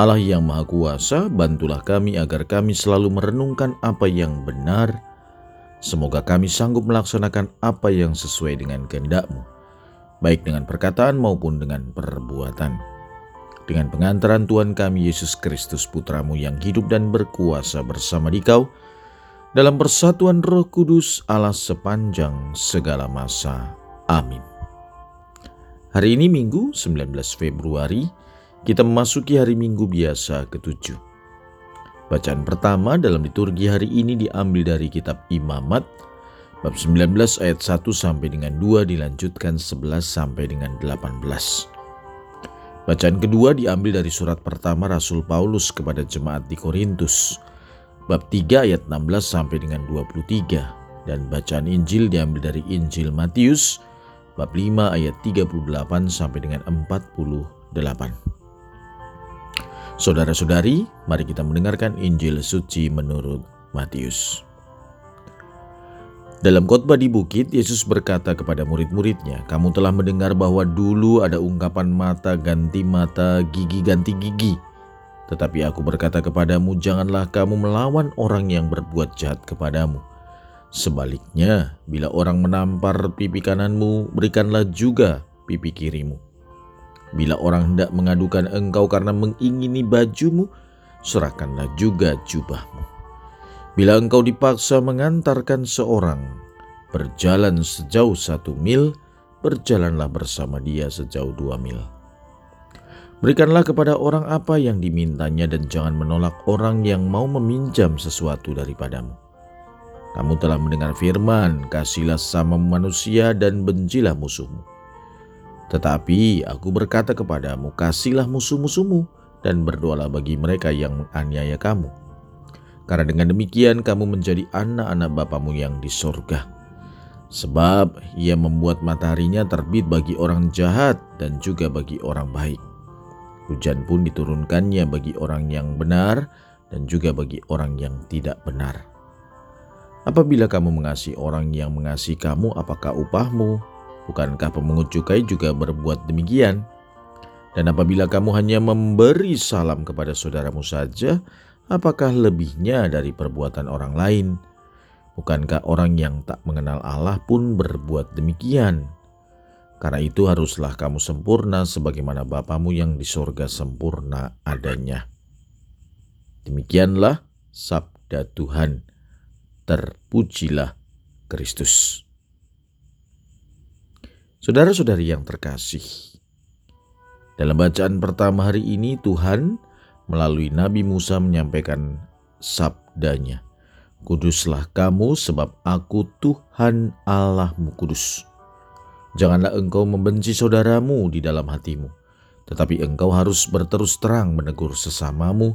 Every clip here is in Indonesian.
Allah yang Maha Kuasa, bantulah kami agar kami selalu merenungkan apa yang benar. Semoga kami sanggup melaksanakan apa yang sesuai dengan kehendak-Mu, baik dengan perkataan maupun dengan perbuatan. Dengan pengantaran Tuhan kami Yesus Kristus Putramu yang hidup dan berkuasa bersama Dikau, dalam persatuan roh kudus Allah sepanjang segala masa. Amin. Hari ini Minggu 19 Februari kita memasuki hari Minggu biasa ketujuh. Bacaan pertama dalam liturgi hari ini diambil dari kitab Imamat bab 19 ayat 1 sampai dengan 2 dilanjutkan 11 sampai dengan 18. Bacaan kedua diambil dari surat pertama Rasul Paulus kepada jemaat di Korintus bab 3 ayat 16 sampai dengan 23 dan bacaan Injil diambil dari Injil Matius bab 5 ayat 38 sampai dengan 48. Saudara-saudari, mari kita mendengarkan Injil suci menurut Matius. Dalam khotbah di bukit, Yesus berkata kepada murid-muridnya, "Kamu telah mendengar bahwa dulu ada ungkapan mata ganti mata, gigi ganti gigi. Tetapi aku berkata kepadamu, janganlah kamu melawan orang yang berbuat jahat kepadamu. Sebaliknya, bila orang menampar pipi kananmu, berikanlah juga pipi kirimu." Bila orang hendak mengadukan engkau karena mengingini bajumu, serahkanlah juga jubahmu. Bila engkau dipaksa mengantarkan seorang, berjalan sejauh satu mil, berjalanlah bersama dia sejauh dua mil. Berikanlah kepada orang apa yang dimintanya dan jangan menolak orang yang mau meminjam sesuatu daripadamu. Kamu telah mendengar firman, kasihlah sama manusia dan bencilah musuhmu. Tetapi aku berkata kepadamu, kasihlah musuh-musuhmu dan berdoalah bagi mereka yang menganiaya kamu. Karena dengan demikian kamu menjadi anak-anak Bapamu yang di sorga. Sebab ia membuat mataharinya terbit bagi orang jahat dan juga bagi orang baik. Hujan pun diturunkannya bagi orang yang benar dan juga bagi orang yang tidak benar. Apabila kamu mengasihi orang yang mengasihi kamu, apakah upahmu? Bukankah pemungut cukai juga berbuat demikian? Dan apabila kamu hanya memberi salam kepada saudaramu saja, apakah lebihnya dari perbuatan orang lain? Bukankah orang yang tak mengenal Allah pun berbuat demikian? Karena itu haruslah kamu sempurna sebagaimana Bapamu yang di sorga sempurna adanya. Demikianlah sabda Tuhan. Terpujilah Kristus. Saudara-saudari yang terkasih, dalam bacaan pertama hari ini Tuhan melalui Nabi Musa menyampaikan sabdanya. Kuduslah kamu sebab aku Tuhan Allahmu kudus. Janganlah engkau membenci saudaramu di dalam hatimu, tetapi engkau harus berterus terang menegur sesamamu,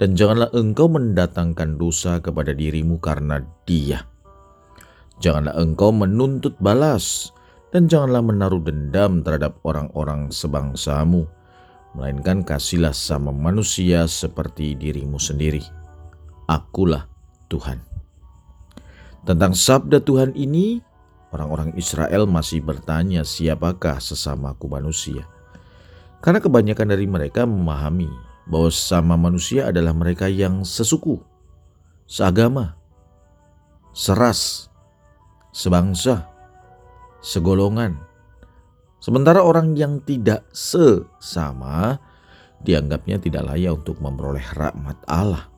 dan janganlah engkau mendatangkan dosa kepada dirimu karena dia. Janganlah engkau menuntut balas, dan janganlah menaruh dendam terhadap orang-orang sebangsamu, melainkan kasihlah sama manusia seperti dirimu sendiri. Akulah Tuhan. Tentang sabda Tuhan ini, orang-orang Israel masih bertanya siapakah sesamaku manusia. Karena kebanyakan dari mereka memahami bahwa sesama manusia adalah mereka yang sesuku, seagama, seras, sebangsa, segolongan. Sementara orang yang tidak sesama dianggapnya tidak layak untuk memperoleh rahmat Allah.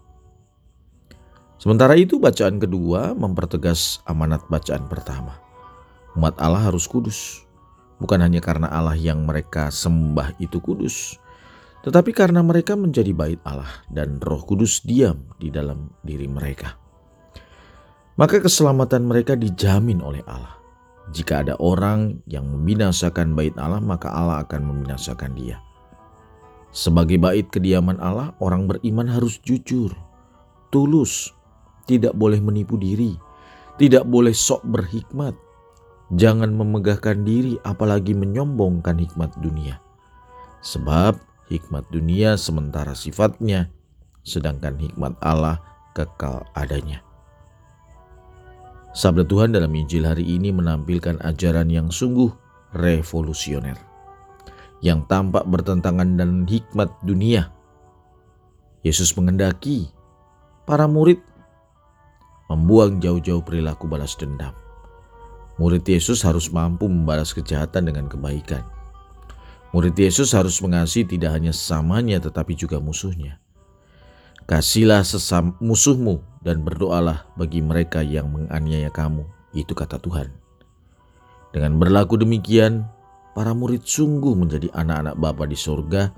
Sementara itu bacaan kedua mempertegas amanat bacaan pertama. Umat Allah harus kudus. Bukan hanya karena Allah yang mereka sembah itu kudus, tetapi karena mereka menjadi bait Allah dan Roh Kudus diam di dalam diri mereka. Maka keselamatan mereka dijamin oleh Allah. Jika ada orang yang membinasakan bait Allah, maka Allah akan membinasakan dia. Sebagai bait kediaman Allah, orang beriman harus jujur, tulus, tidak boleh menipu diri, tidak boleh sok berhikmat, jangan memegahkan diri apalagi menyombongkan hikmat dunia. Sebab hikmat dunia sementara sifatnya, sedangkan hikmat Allah kekal adanya. Sabda Tuhan dalam Injil hari ini menampilkan ajaran yang sungguh revolusioner yang tampak bertentangan dengan hikmat dunia. Yesus mengendaki para murid membuang jauh-jauh perilaku balas dendam. Murid Yesus harus mampu membalas kejahatan dengan kebaikan. Murid Yesus harus mengasihi tidak hanya sesamanya tetapi juga musuhnya. Kasihlah sesam musuhmu dan berdoalah bagi mereka yang menganiaya kamu. Itu kata Tuhan. Dengan berlaku demikian, para murid sungguh menjadi anak-anak Bapa di sorga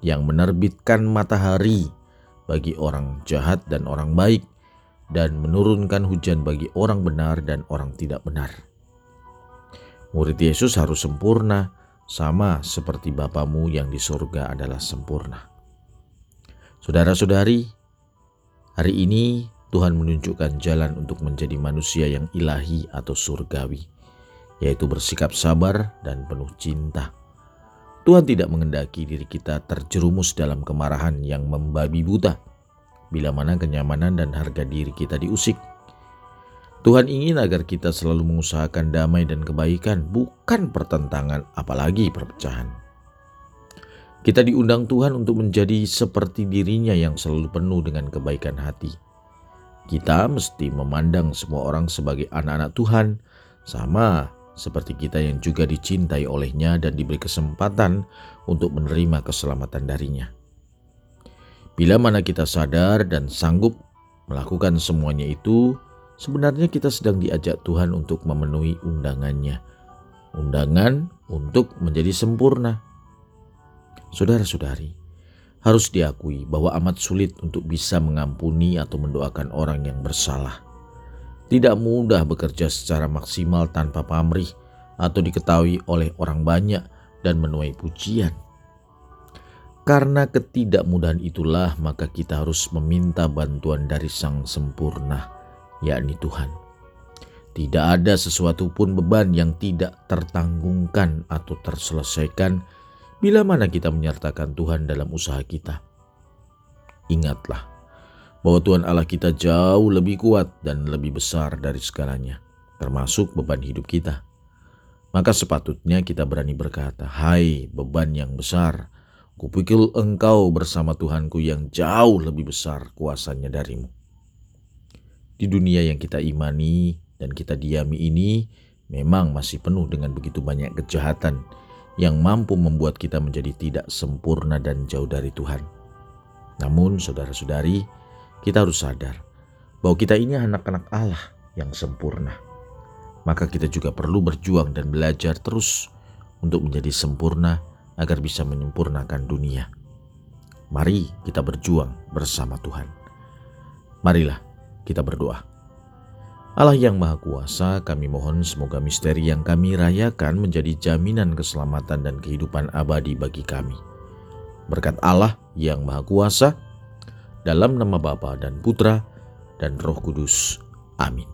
yang menerbitkan matahari bagi orang jahat dan orang baik dan menurunkan hujan bagi orang benar dan orang tidak benar. Murid Yesus harus sempurna sama seperti Bapamu yang di sorga adalah sempurna. Saudara-saudari, hari ini Tuhan menunjukkan jalan untuk menjadi manusia yang ilahi atau surgawi yaitu bersikap sabar dan penuh cinta. Tuhan tidak mengendaki diri kita terjerumus dalam kemarahan yang membabi buta, bila mana kenyamanan dan harga diri kita diusik. Tuhan ingin agar kita selalu mengusahakan damai dan kebaikan, bukan pertentangan, apalagi perpecahan. Kita diundang Tuhan untuk menjadi seperti dirinya yang selalu penuh dengan kebaikan hati. Kita mesti memandang semua orang sebagai anak-anak Tuhan, sama seperti kita yang juga dicintai olehnya dan diberi kesempatan untuk menerima keselamatan darinya. Bila mana kita sadar dan sanggup melakukan semuanya itu, sebenarnya kita sedang diajak Tuhan untuk memenuhi undangannya. Undangan untuk menjadi sempurna. Saudara-saudari, harus diakui bahwa amat sulit untuk bisa mengampuni atau mendoakan orang yang bersalah. Tidak mudah bekerja secara maksimal tanpa pamrih atau diketahui oleh orang banyak dan menuai pujian. Karena ketidakmudahan itulah maka kita harus meminta bantuan dari Sang Sempurna, yakni Tuhan. Tidak ada sesuatu pun beban yang tidak tertanggungkan atau terselesaikan bila mana kita menyertakan Tuhan dalam usaha kita. Ingatlah, bahwa Tuhan Allah kita jauh lebih kuat dan lebih besar dari segalanya, termasuk beban hidup kita. Maka sepatutnya kita berani berkata, Hai beban yang besar, kupikul engkau bersama Tuhanku yang jauh lebih besar kuasanya darimu. Di dunia yang kita imani dan kita diami ini, memang masih penuh dengan begitu banyak kejahatan yang mampu membuat kita menjadi tidak sempurna dan jauh dari Tuhan. Namun saudara-saudari, kita harus sadar bahwa kita ini anak-anak Allah yang sempurna. Maka kita juga perlu berjuang dan belajar terus untuk menjadi sempurna agar bisa menyempurnakan dunia. Mari kita berjuang bersama Tuhan. Marilah kita berdoa. Allah yang Maha Kuasa, kami mohon semoga misteri yang kami rayakan menjadi jaminan keselamatan dan kehidupan abadi bagi kami. Berkat Allah yang Maha Kuasa, dalam nama Bapa dan Putra dan Roh Kudus. Amin.